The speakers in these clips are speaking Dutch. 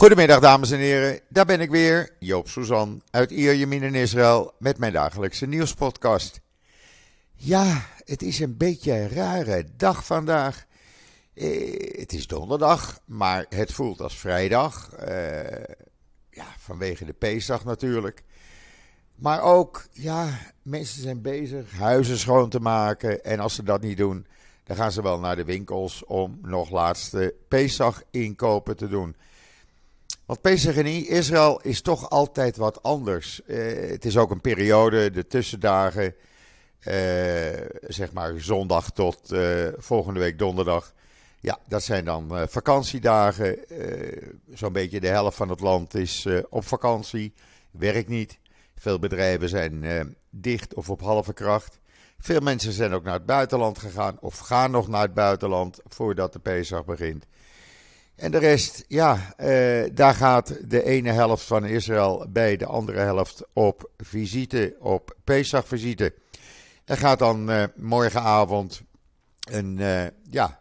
Goedemiddag dames en heren, daar ben ik weer, Joop Suzan uit Ierjemien in Israël met mijn dagelijkse nieuwspodcast. Ja, het is een beetje een rare dag vandaag. Eh, het is donderdag, maar het voelt als vrijdag. Eh, ja, vanwege de Pesach natuurlijk. Maar ook, ja, mensen zijn bezig huizen schoon te maken. En als ze dat niet doen, dan gaan ze wel naar de winkels om nog laatste Pesach inkopen te doen. Want in Israël is toch altijd wat anders. Uh, het is ook een periode, de tussendagen, uh, zeg maar zondag tot uh, volgende week donderdag. Ja, dat zijn dan vakantiedagen. Zo'n beetje de helft van het land is op vakantie, werkt niet. Veel bedrijven zijn dicht of op halve kracht. Veel mensen zijn ook naar het buitenland gegaan of gaan nog naar het buitenland voordat de Pesach begint. En de rest, ja, eh, daar gaat de ene helft van Israël bij de andere helft op visite, op Pesach-visite. Er gaat dan uh, morgenavond een, uh, ja,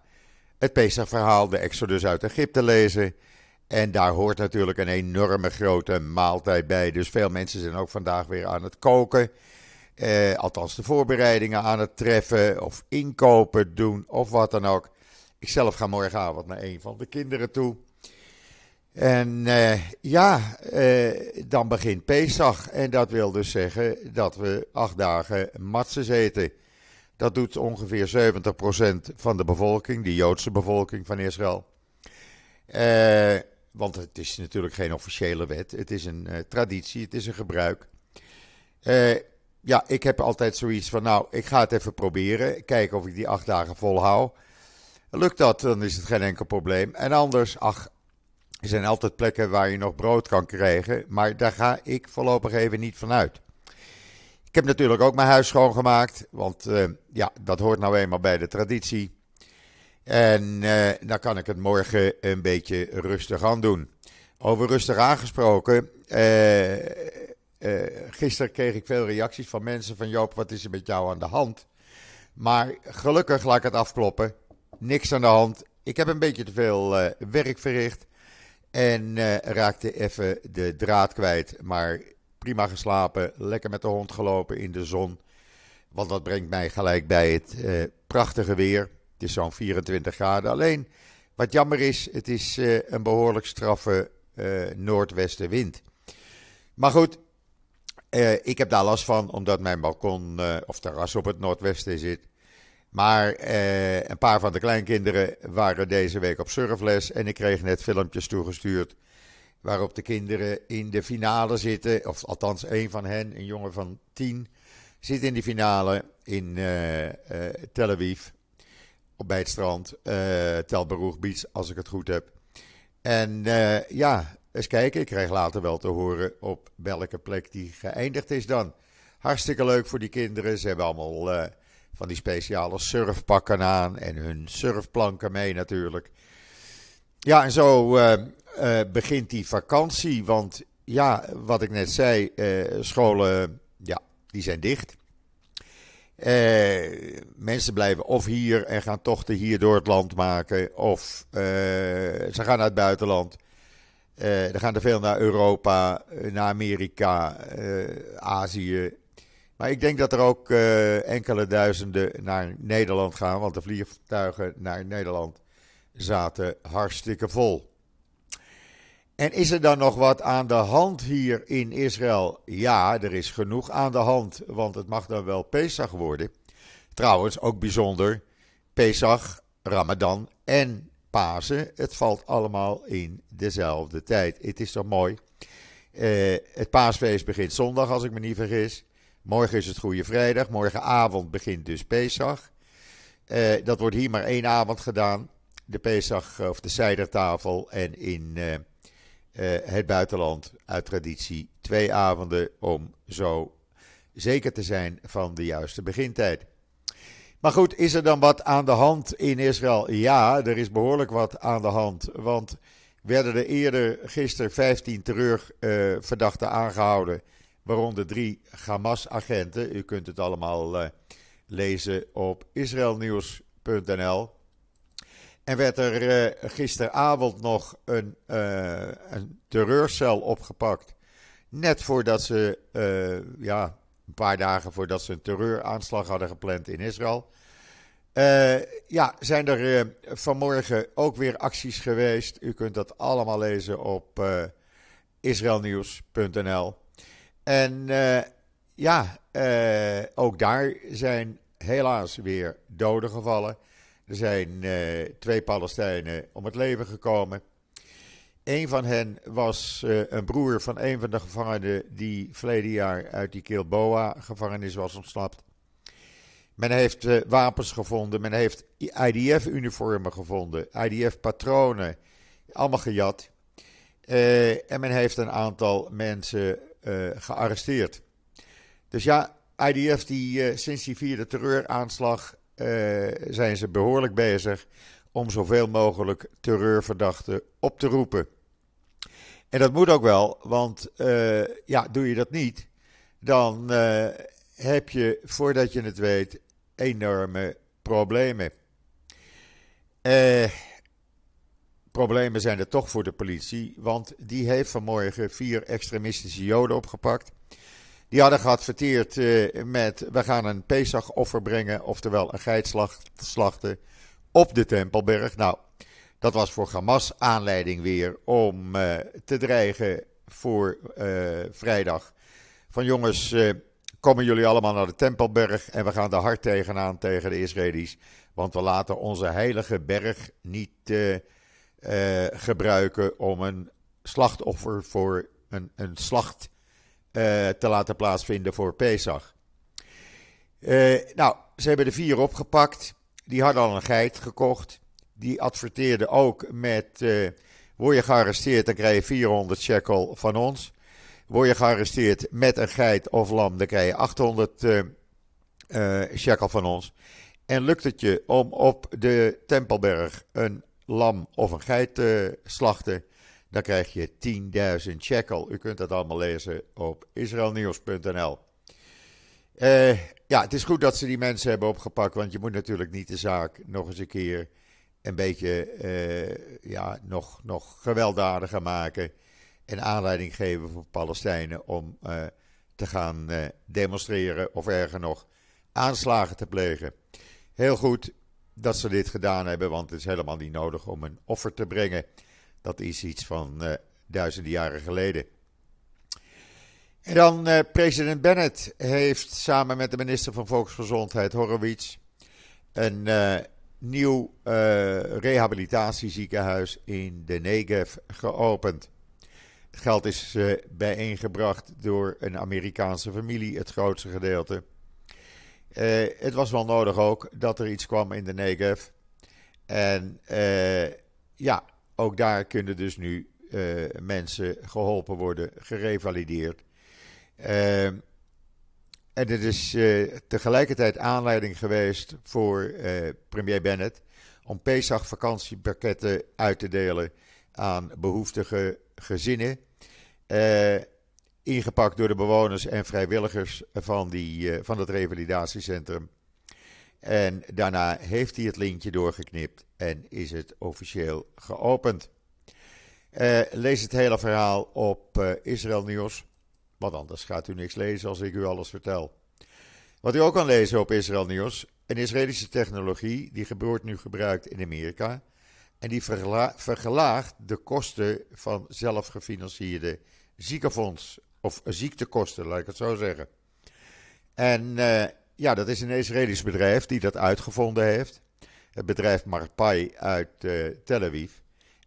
het Pesach-verhaal, de Exodus uit Egypte lezen. En daar hoort natuurlijk een enorme grote maaltijd bij. Dus veel mensen zijn ook vandaag weer aan het koken. Althans, de voorbereidingen aan het treffen of inkopen doen of wat dan ook. Ik zelf ga morgenavond naar een van de kinderen toe. En uh, ja, uh, dan begint Pesach. En dat wil dus zeggen dat we acht dagen matzes eten. Dat doet ongeveer 70% van de bevolking, de Joodse bevolking van Israël. Uh, want het is natuurlijk geen officiële wet. Het is een traditie, het is een gebruik. ja, ik heb altijd zoiets van, nou, ik ga het even proberen. Kijken of ik die acht dagen volhoud. Lukt dat, dan is het geen enkel probleem. En anders, ach, er zijn altijd plekken waar je nog brood kan krijgen, maar daar ga ik voorlopig even niet van uit. Ik heb natuurlijk ook mijn huis schoongemaakt, want uh, ja, dat hoort nou eenmaal bij de traditie. En uh, dan kan ik het morgen een beetje rustig aan doen. Over rustig aangesproken, uh, gisteren kreeg ik veel reacties van mensen van Joop, wat is er met jou aan de hand? Maar gelukkig laat ik het afkloppen niks aan de hand. Ik heb een beetje te veel uh, werk verricht. En uh, raakte even de draad kwijt. Maar prima geslapen. Lekker met de hond gelopen in de zon. Want dat brengt mij gelijk bij het uh, prachtige weer. Het is zo'n 24 graden. Alleen, wat jammer is, het is een behoorlijk straffe noordwestenwind. Maar goed, ik heb daar last van, omdat mijn balkon of terras op het noordwesten zit. Maar eh, een paar van de kleinkinderen waren deze week op surfles. En ik kreeg net filmpjes toegestuurd. Waarop de kinderen in de finale zitten. Of althans, een van hen, een jongen van tien, zit in de finale in uh, uh, Tel Aviv. Op bij het strand. Uh, Tel Baruch Beach, als ik het goed heb. En ja, eens kijken. Ik krijg later wel te horen op welke plek die geëindigd is dan. Hartstikke leuk voor die kinderen. Ze hebben allemaal van die speciale surfpakken aan en hun surfplanken mee natuurlijk. Ja, en zo uh, uh, begint die vakantie. Want ja, wat ik net zei, uh, scholen, ja, die zijn dicht. mensen blijven of hier en gaan tochten hier door het land maken. Of ze gaan naar het buitenland. er gaan er veel naar Europa, naar Amerika, Azië, maar ik denk dat er ook uh, enkele duizenden naar Nederland gaan, want de vliegtuigen naar Nederland zaten hartstikke vol. En is er dan nog wat aan de hand hier in Israël? Ja, er is genoeg aan de hand, want het mag dan wel Pesach worden. Trouwens, ook bijzonder, Pesach, Ramadan en Pasen, het valt allemaal in dezelfde tijd. Het is toch mooi? Uh, het paasfeest begint zondag, als ik me niet vergis. Morgen is het Goede Vrijdag. Morgenavond begint dus Pesach. Uh, dat wordt hier maar één avond gedaan. De Pesach of de Seidertafel. En in uh, het buitenland uit traditie twee avonden om zo zeker te zijn van de juiste begintijd. Maar goed, is er dan wat aan de hand in Israël? Ja, er is behoorlijk wat aan de hand. Want werden er eerder gisteren 15 terreurverdachten aangehouden waaronder drie Hamas-agenten. U kunt het allemaal uh, lezen op israelnieuws.nl. En werd er gisteravond nog een, een terreurcel opgepakt. Net voordat ze, ja, een paar dagen voordat ze een terreuraanslag hadden gepland in Israël. Uh, ja, zijn er uh, vanmorgen ook weer acties geweest. U kunt dat allemaal lezen op uh, israelnieuws.nl. En ja, ook daar zijn helaas weer doden gevallen. Er zijn twee Palestijnen om het leven gekomen. Een van hen was een broer van een van de gevangenen die verleden jaar uit die Kilboa gevangenis was ontsnapt. Men heeft wapens gevonden, men heeft IDF-uniformen gevonden, IDF-patronen, allemaal gejat. En men heeft een aantal mensen gearresteerd. Dus ja, IDF die sinds die vierde terreuraanslag zijn ze behoorlijk bezig om zoveel mogelijk terreurverdachten op te roepen. En dat moet ook wel, want ja, doe je dat niet, dan heb je voordat je het weet enorme problemen. Eh, problemen zijn er toch voor de politie, want die heeft vanmorgen vier extremistische joden opgepakt. Die hadden geadverteerd uh, met: we gaan een Pesach-offer brengen, oftewel een geit slachten op de Tempelberg. Nou, dat was voor Hamas aanleiding weer om uh, te dreigen voor uh, vrijdag. Van jongens, komen jullie allemaal naar de Tempelberg en we gaan er hard tegenaan tegen de Israëli's. Want we laten onze heilige berg niet uh, gebruiken om een slachtoffer voor een, een slacht uh, te laten plaatsvinden voor Pesach. nou, ze hebben de vier opgepakt. Die hadden al een geit gekocht. Die adverteerden ook met: word je gearresteerd, dan krijg je 400 shekel van ons. Word je gearresteerd met een geit of lam, dan krijg je 800 uh, uh, shekel van ons. En lukt het je om op de Tempelberg een lam of een geit te slachten, dan krijg je 10.000 shekel. U kunt dat allemaal lezen op israelnieuws.nl. Uh, ja, het is goed dat ze die mensen hebben opgepakt, want je moet natuurlijk niet de zaak nog eens een keer een beetje uh, ja, nog, nog gewelddadiger maken en aanleiding geven voor Palestijnen om te gaan demonstreren of erger nog aanslagen te plegen. Heel goed dat ze dit gedaan hebben, want het is helemaal niet nodig om een offer te brengen. Dat is iets van uh, duizenden jaren geleden. En dan president Bennett heeft samen met de minister van Volksgezondheid Horowitz een nieuw rehabilitatieziekenhuis in de Negev geopend. Het geld is uh, bijeengebracht door een Amerikaanse familie, het grootste gedeelte. Uh, het was wel nodig ook dat er iets kwam in de Negev. En uh, ja, ook daar kunnen dus nu mensen geholpen worden, gerevalideerd. en het is tegelijkertijd aanleiding geweest voor premier Bennett om Pesach vakantiepakketten uit te delen aan behoeftige gezinnen. Uh, ingepakt door de bewoners en vrijwilligers van, die, uh, van het revalidatiecentrum. En daarna heeft hij het lintje doorgeknipt en is het officieel geopend. Uh, lees het hele verhaal op Israël Nieuws. Want anders gaat u niks lezen als ik u alles vertel. Wat u ook kan lezen op Israël Nieuws. Een Israëlische technologie die wordt nu gebruikt in Amerika. En die vergelaagt de kosten van zelfgefinancierde ziekenfonds. Of ziektekosten, laat ik het zo zeggen. En uh, ja, dat is een Israëlisch bedrijf die dat uitgevonden heeft. Het bedrijf Marpai uit uh, Tel Aviv.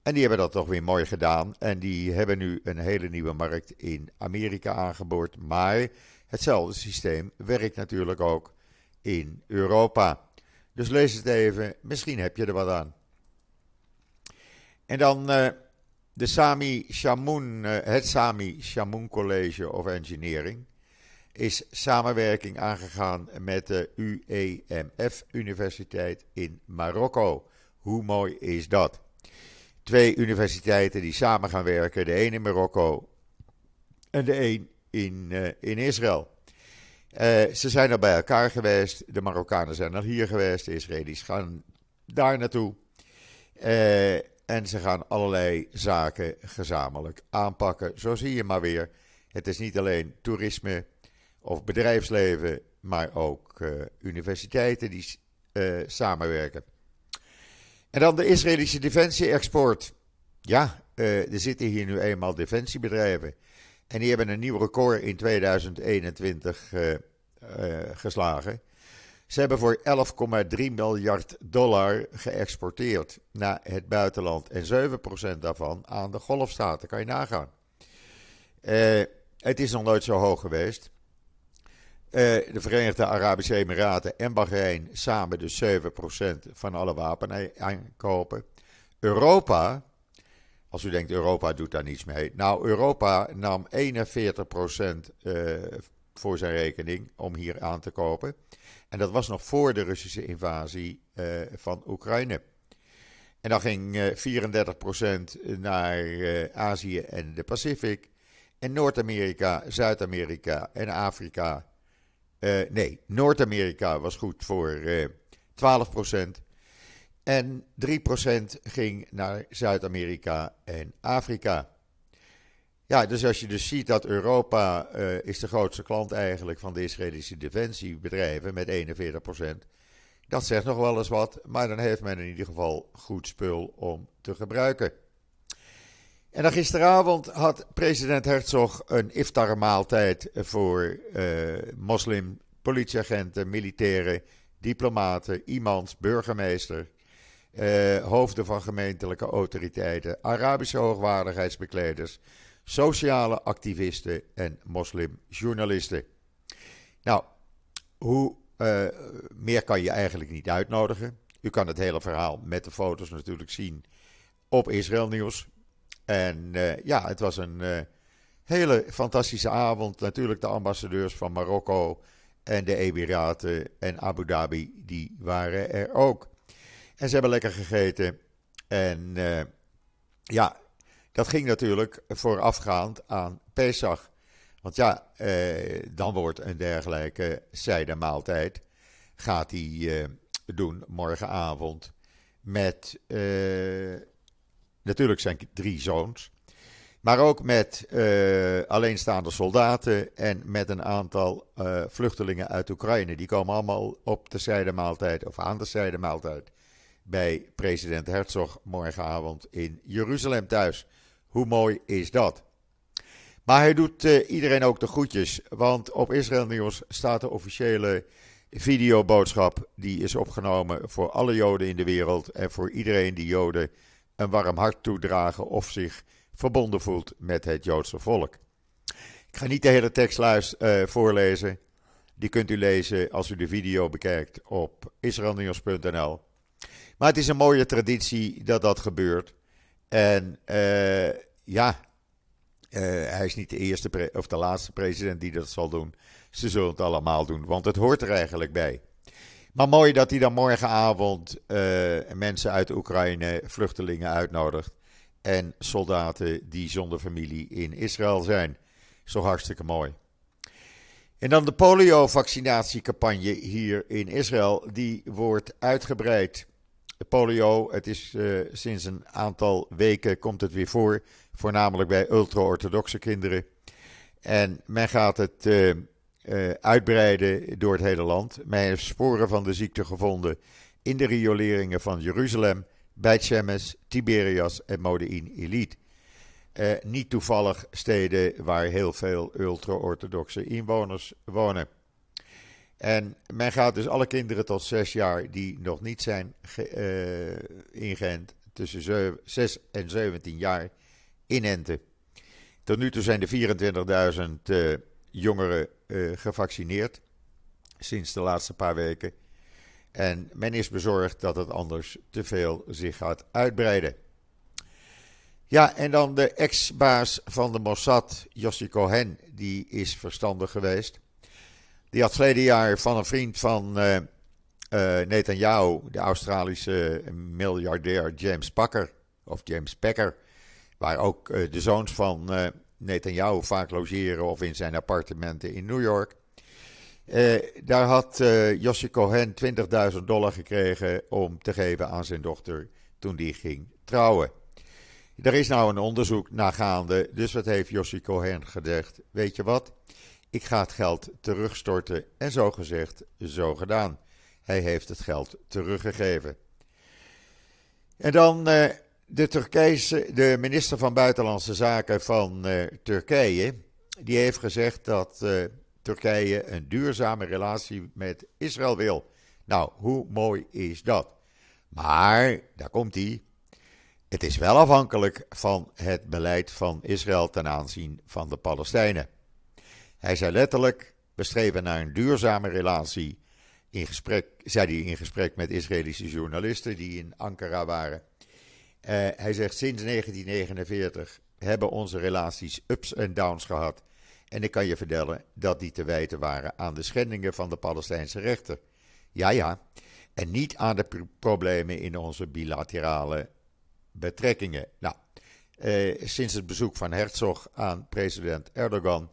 En die hebben dat toch weer mooi gedaan. En die hebben nu een hele nieuwe markt in Amerika aangeboord. Maar hetzelfde systeem werkt natuurlijk ook in Europa. Dus lees het even, misschien heb je er wat aan. En dan uh, de Sami uh, het Sami Shamoun College of Engineering is samenwerking aangegaan met de UEMF Universiteit in Marokko. Hoe mooi is dat? Twee universiteiten die samen gaan werken, de een in Marokko en de een in, uh, in Israël. ze zijn er bij elkaar geweest, de Marokkanen zijn al hier geweest, de Israëli's gaan daar naartoe. En ze gaan allerlei zaken gezamenlijk aanpakken. Zo zie je maar weer. Het is niet alleen toerisme of bedrijfsleven, maar ook universiteiten die samenwerken. En dan de Israëlische defensie-export. Ja, er zitten hier nu eenmaal defensiebedrijven. En die hebben een nieuw record in 2021 uh, uh, geslagen. Ze hebben voor 11,3 miljard dollar geëxporteerd naar het buitenland. En 7% daarvan aan de golfstaten, kan je nagaan. Uh, het is nog nooit zo hoog geweest. Uh, de Verenigde Arabische Emiraten en Bahrein samen dus 7% van alle wapenaankopen. Europa, als u denkt Europa doet daar niets mee. Nou, Europa nam 41% uh, voor zijn rekening om hier aan te kopen. En dat was nog voor de Russische invasie uh, van Oekraïne. En dan ging uh, 34% naar uh, Azië en de Pacific. En Noord-Amerika, Zuid-Amerika en Afrika. nee, Noord-Amerika was goed voor 12%. En 3% ging naar Zuid-Amerika en Afrika. Ja, dus als je dus ziet dat Europa uh, is de grootste klant eigenlijk van de Israëlische defensiebedrijven met 41%. Dat zegt nog wel eens wat, maar dan heeft men in ieder geval goed spul om te gebruiken. En dan gisteravond had president Herzog een iftar-maaltijd voor uh, moslim, politieagenten, militairen, diplomaten, imams, burgemeester, uh, hoofden van gemeentelijke autoriteiten, Arabische hoogwaardigheidsbekleders, sociale activisten en moslimjournalisten. Nou, hoe uh, meer kan je eigenlijk niet uitnodigen. U kan het hele verhaal met de foto's natuurlijk zien op Israël Nieuws. En uh, ja, het was een uh, hele fantastische avond. Natuurlijk de ambassadeurs van Marokko en de Emiraten en Abu Dhabi, die waren er ook. En ze hebben lekker gegeten. En ja, dat ging natuurlijk voorafgaand aan Pesach. Want ja, eh, dan wordt een dergelijke zijde gaat hij eh, doen morgenavond met eh, natuurlijk zijn drie zoons. Maar ook met uh, alleenstaande soldaten en met een aantal uh, vluchtelingen uit Oekraïne. Die komen allemaal op de zijdemaaltijd of aan de zijdemaaltijd bij president Herzog morgenavond in Jeruzalem thuis. Hoe mooi is dat? Maar hij doet uh, iedereen ook de groetjes, want op Israël Nieuws staat de officiële videoboodschap. Die is opgenomen voor alle Joden in de wereld en voor iedereen die Joden een warm hart toedragen of zich verbonden voelt met het Joodse volk. Ik ga niet de hele tekst uh, voorlezen. Die kunt u lezen als u de video bekijkt op israelnieuws.nl. Maar het is een mooie traditie dat dat gebeurt. En uh, ja, uh, hij is niet de eerste of de laatste president die dat zal doen. Ze zullen het allemaal doen, want het hoort er eigenlijk bij. Maar mooi dat hij dan morgenavond uh, mensen uit Oekraïne, vluchtelingen uitnodigt. En soldaten die zonder familie in Israël zijn. Zo hartstikke mooi. En dan de polio-vaccinatiecampagne hier in Israël. Die wordt uitgebreid polio. Het is uh, sinds een aantal weken komt het weer voor, voornamelijk bij ultra-orthodoxe kinderen. En men gaat het uh, uh, uitbreiden door het hele land. Men heeft sporen van de ziekte gevonden in de rioleringen van Jeruzalem, Beit Shemesh, Tiberias en Modein Elite. niet toevallig steden waar heel veel ultra-orthodoxe inwoners wonen. En men gaat dus alle kinderen tot zes jaar die nog niet zijn uh, ingeënt, tussen 6 en 17 jaar, inenten. Tot nu toe zijn er 24.000 uh, jongeren uh, gevaccineerd, sinds de laatste paar weken. En men is bezorgd dat het anders te veel zich gaat uitbreiden. Ja, en dan de ex-baas van de Mossad, Yossi Cohen, die is verstandig geweest. Die had verleden jaar van een vriend van uh, uh, Netanyahu, de Australische miljardair James Packer, of James Packer, waar ook uh, de zoons van Netanyahu vaak logeren of in zijn appartementen in New York. daar had uh, Cohen 20.000 dollar gekregen om te geven aan zijn dochter toen die ging trouwen. Er is nou een onderzoek naar gaande, dus wat heeft Jossi Cohen gezegd? Weet je wat? Ik ga het geld terugstorten en zo gezegd, zo gedaan. Hij heeft het geld teruggegeven. En dan uh, de, Turkijse, de minister van Buitenlandse Zaken van uh, Turkije. Die heeft gezegd dat uh, Turkije een duurzame relatie met Israël wil. Nou, hoe mooi is dat? Maar, daar komt hij. Het is wel afhankelijk van het beleid van Israël ten aanzien van de Palestijnen. Hij zei letterlijk: we streven naar een duurzame relatie. In gesprek, zei hij in gesprek met Israëlische journalisten die in Ankara waren. Uh, hij zegt: sinds 1949 hebben onze relaties ups en downs gehad. En ik kan je vertellen dat die te wijten waren aan de schendingen van de Palestijnse rechter. Ja, ja. En niet aan de problemen in onze bilaterale betrekkingen. Nou, eh, sinds het bezoek van Herzog aan president Erdogan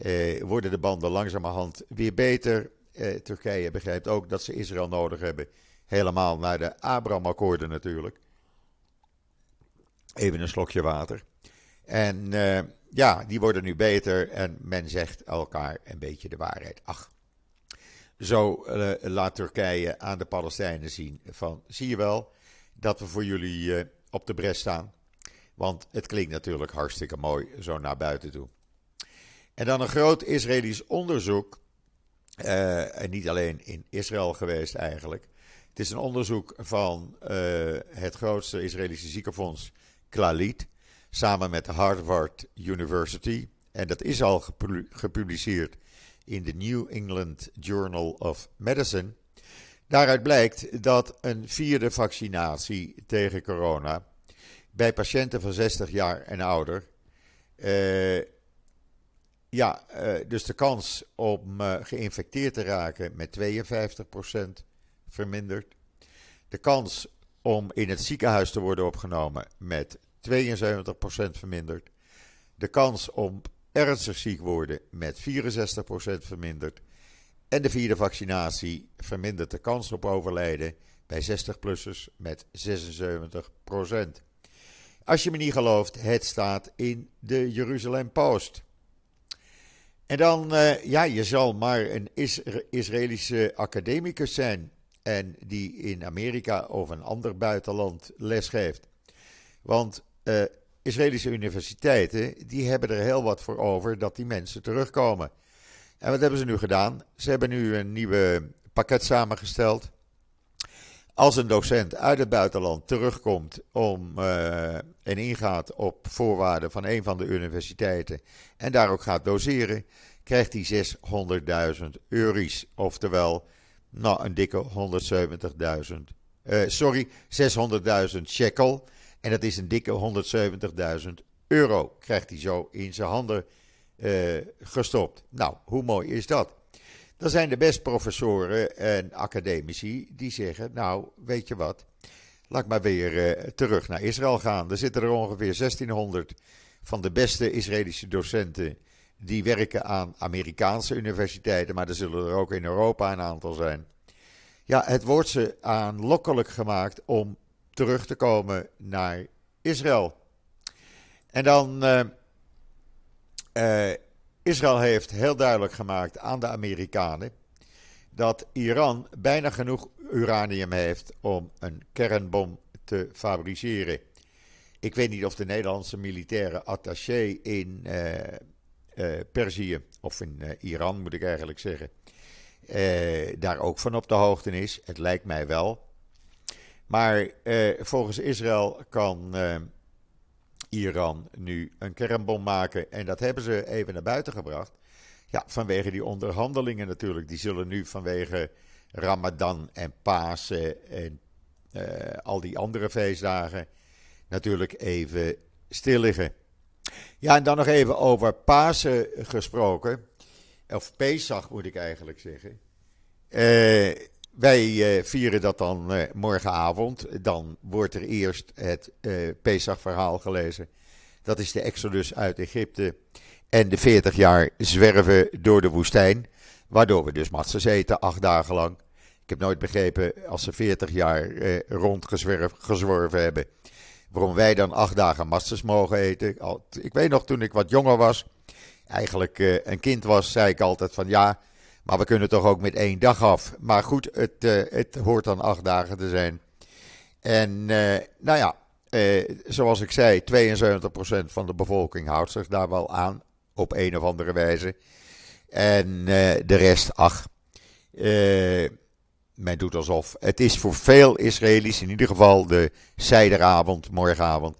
eh, worden de banden langzamerhand weer beter. Eh, Turkije begrijpt ook dat ze Israël nodig hebben. Helemaal naar de Abraham-akkoorden natuurlijk. Even een slokje water. En eh, ja, die worden nu beter en men zegt elkaar een beetje de waarheid. Ach, zo uh, laat Turkije aan de Palestijnen zien van, zie je wel, dat we voor jullie uh, op de bres staan. Want het klinkt natuurlijk hartstikke mooi zo naar buiten toe. En dan een groot Israëlisch onderzoek, uh, en niet alleen in Israël geweest eigenlijk. Het is een onderzoek van het grootste Israëlische ziekenfonds, Klalit samen met Harvard University. En dat is al gepubliceerd in de New England Journal of Medicine. Daaruit blijkt dat een vierde vaccinatie tegen corona bij patiënten van 60 jaar en ouder. Uh, ja, uh, dus de kans om uh, geïnfecteerd te raken met 52% vermindert. De kans om in het ziekenhuis te worden opgenomen met 72% verminderd. De kans om ernstig ziek worden met 64% verminderd. En de vierde vaccinatie vermindert de kans op overlijden bij 60-plussers met 76%. Als je me niet gelooft, het staat in de Jeruzalem Post. En dan, uh, ja, je zal maar een Israëlische academicus zijn en die in Amerika of een ander buitenland lesgeeft. Want uh, Israëlische universiteiten, die hebben er heel wat voor over dat die mensen terugkomen. En wat hebben ze nu gedaan? Ze hebben nu een nieuwe pakket samengesteld. Als een docent uit het buitenland terugkomt om, uh, en ingaat op voorwaarden van een van de universiteiten en daar ook gaat doseren, krijgt hij 600.000 euro's. Oftewel, nou, een dikke 170.000. Uh, sorry, 600.000 shekel. En dat is een dikke 170.000 euro. Krijgt hij zo in zijn handen uh, gestopt. Nou, hoe mooi is dat? Dan zijn de best professoren en academici die zeggen: Nou, weet je wat? Laat maar weer uh, terug naar Israël gaan. Er zitten er ongeveer 1600 van de beste Israëlische docenten. Die werken aan Amerikaanse universiteiten, maar er zullen er ook in Europa een aantal zijn. Ja, het wordt ze aanlokkelijk gemaakt om terug te komen naar Israël. En dan, uh, uh, Israël heeft heel duidelijk gemaakt aan de Amerikanen dat Iran bijna genoeg uranium heeft om een kernbom te fabriceren. Ik weet niet of de Nederlandse militaire attaché in uh, Perzië, of in Iran moet ik eigenlijk zeggen, daar ook van op de hoogte is. Het lijkt mij wel. Maar eh, volgens Israël kan eh, Iran nu een kernbom maken. En dat hebben ze even naar buiten gebracht. Ja, vanwege die onderhandelingen natuurlijk. Die zullen nu vanwege Ramadan en Pasen en uh, al die andere feestdagen natuurlijk even stil liggen. Ja, en dan nog even over Pasen gesproken. Of Pesach moet ik eigenlijk zeggen. Uh, wij uh, vieren dat dan uh, morgenavond. Dan wordt er eerst het uh, Pesach-verhaal gelezen. Dat is de Exodus uit Egypte. En de 40 jaar zwerven door de woestijn. Waardoor we dus matzes eten, acht dagen lang. Ik heb nooit begrepen, als ze 40 jaar eh, rondgezworven hebben, waarom wij dan acht dagen masters mogen eten. Ik weet nog, toen ik wat jonger was, eigenlijk eh, een kind was, zei ik altijd van ja, maar we kunnen toch ook met één dag af. Maar goed, het, uh, het hoort dan acht dagen te zijn. En uh, nou ja, zoals ik zei, 72% van de bevolking houdt zich daar wel aan, op een of andere wijze. En de rest, ach, men doet alsof. Het is voor veel Israëli's, in ieder geval de zijderavond, morgenavond,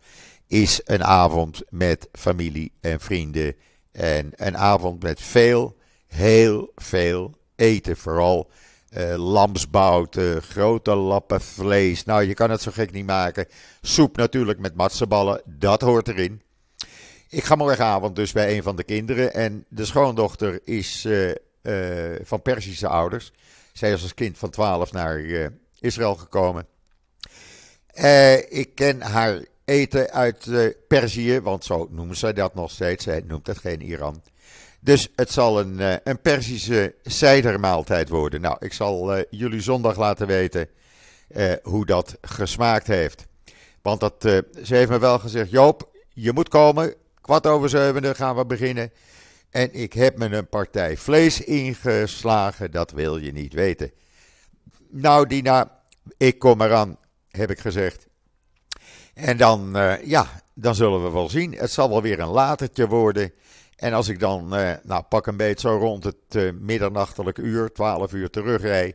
is een avond met familie en vrienden. En een avond met veel, heel veel eten. Vooral uh, lamsbouten, grote lappen vlees. Nou, je kan het zo gek niet maken. Soep natuurlijk met matseballen, dat hoort erin. Ik ga morgenavond dus bij een van de kinderen. En de schoondochter is uh, van Persische ouders. Zij is als kind van 12 naar Israël gekomen. Ik ken haar eten uit Perzië, want zo noemen zij dat nog steeds. Zij noemt het geen Iran. Dus het zal een, een Persische zijdermaaltijd worden. Nou, ik zal jullie zondag laten weten hoe dat gesmaakt heeft. Want dat, ze heeft me wel gezegd: Joop, je moet komen. Kwart over zeven gaan we beginnen. En ik heb me een partij vlees ingeslagen, dat wil je niet weten. Nou, Dina, ik kom eraan, heb ik gezegd. En dan, uh, ja, dan zullen we wel zien. Het zal wel weer een latertje worden. En als ik dan, uh, nou, pak een beetje zo rond het uh, middernachtelijk uur, 12 uur terugrij.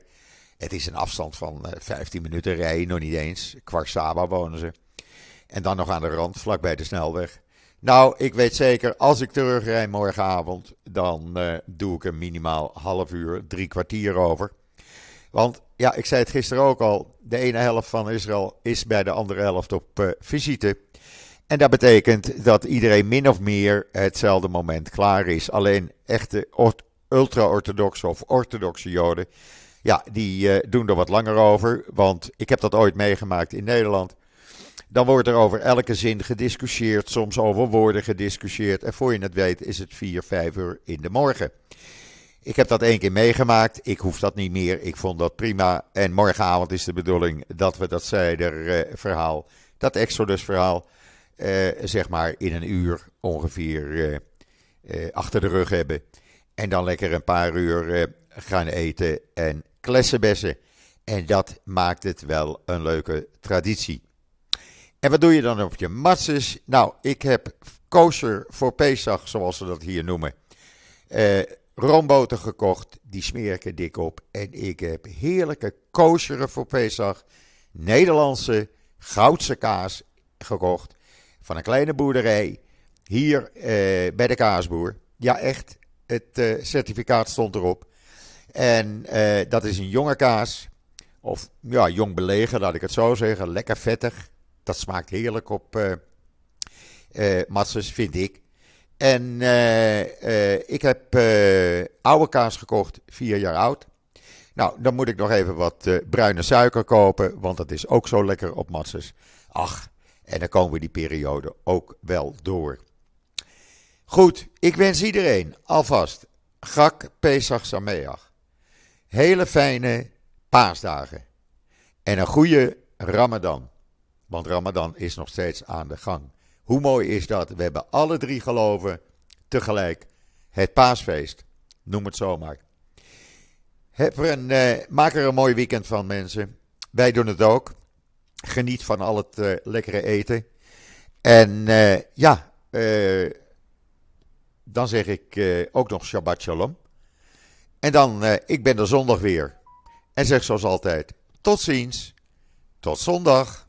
Het is een afstand van 15 minuten rijden, nog niet eens. Kwarsaba wonen ze. En dan nog aan de rand, vlakbij de snelweg. Nou, ik weet zeker, als ik terugrij morgenavond, dan doe ik er minimaal half uur, drie kwartier over. Want ja, ik zei het gisteren ook al, de ene helft van Israël is bij de andere helft op visite. En dat betekent dat iedereen min of meer hetzelfde moment klaar is. Alleen echte ultra-orthodoxe of orthodoxe Joden, ja, die uh, doen er wat langer over. Want ik heb dat ooit meegemaakt in Nederland. Dan wordt er over elke zin gediscussieerd, soms over woorden gediscussieerd. En voor je het weet is het 4, 5 uur in de morgen. Ik heb dat één keer meegemaakt. Ik hoef dat niet meer. Ik vond dat prima. En morgenavond is de bedoeling dat we dat Zijder-verhaal, dat Exodus-verhaal, eh, zeg maar in een uur ongeveer eh, eh, achter de rug hebben. En dan lekker een paar uur gaan eten en klessenbessen. En dat maakt het wel een leuke traditie. En wat doe je dan op je matzes? Nou, ik heb kosher voor Pesach, zoals ze dat hier noemen. Roomboter gekocht, die smeer ik er dik op. En ik heb heerlijke kosheren voor Pesach. Nederlandse goudse kaas gekocht. Van een kleine boerderij. Hier uh, bij de kaasboer. Ja, echt. Het uh, certificaat stond erop. En dat is een jonge kaas. Of ja, jong belegen, laat ik het zo zeggen. Lekker vettig. Dat smaakt heerlijk op uh, vind ik. En ik heb oude kaas gekocht, vier jaar oud. Nou, dan moet ik nog even wat bruine suiker kopen, want dat is ook zo lekker op matzes. Ach, en dan komen we die periode ook wel door. Goed, ik wens iedereen alvast Gak Pesach Sameach. Hele fijne paasdagen. En een goede Ramadan. Want Ramadan is nog steeds aan de gang. Hoe mooi is dat? We hebben alle drie geloven tegelijk het paasfeest. Noem het zomaar. Heb er een, uh, maak er een mooi weekend van, mensen. Wij doen het ook. Geniet van al het uh, lekkere eten. En uh, ja, dan zeg ik ook nog Shabbat Shalom. En dan, ik ben er zondag weer. En zeg zoals altijd, tot ziens. Tot zondag.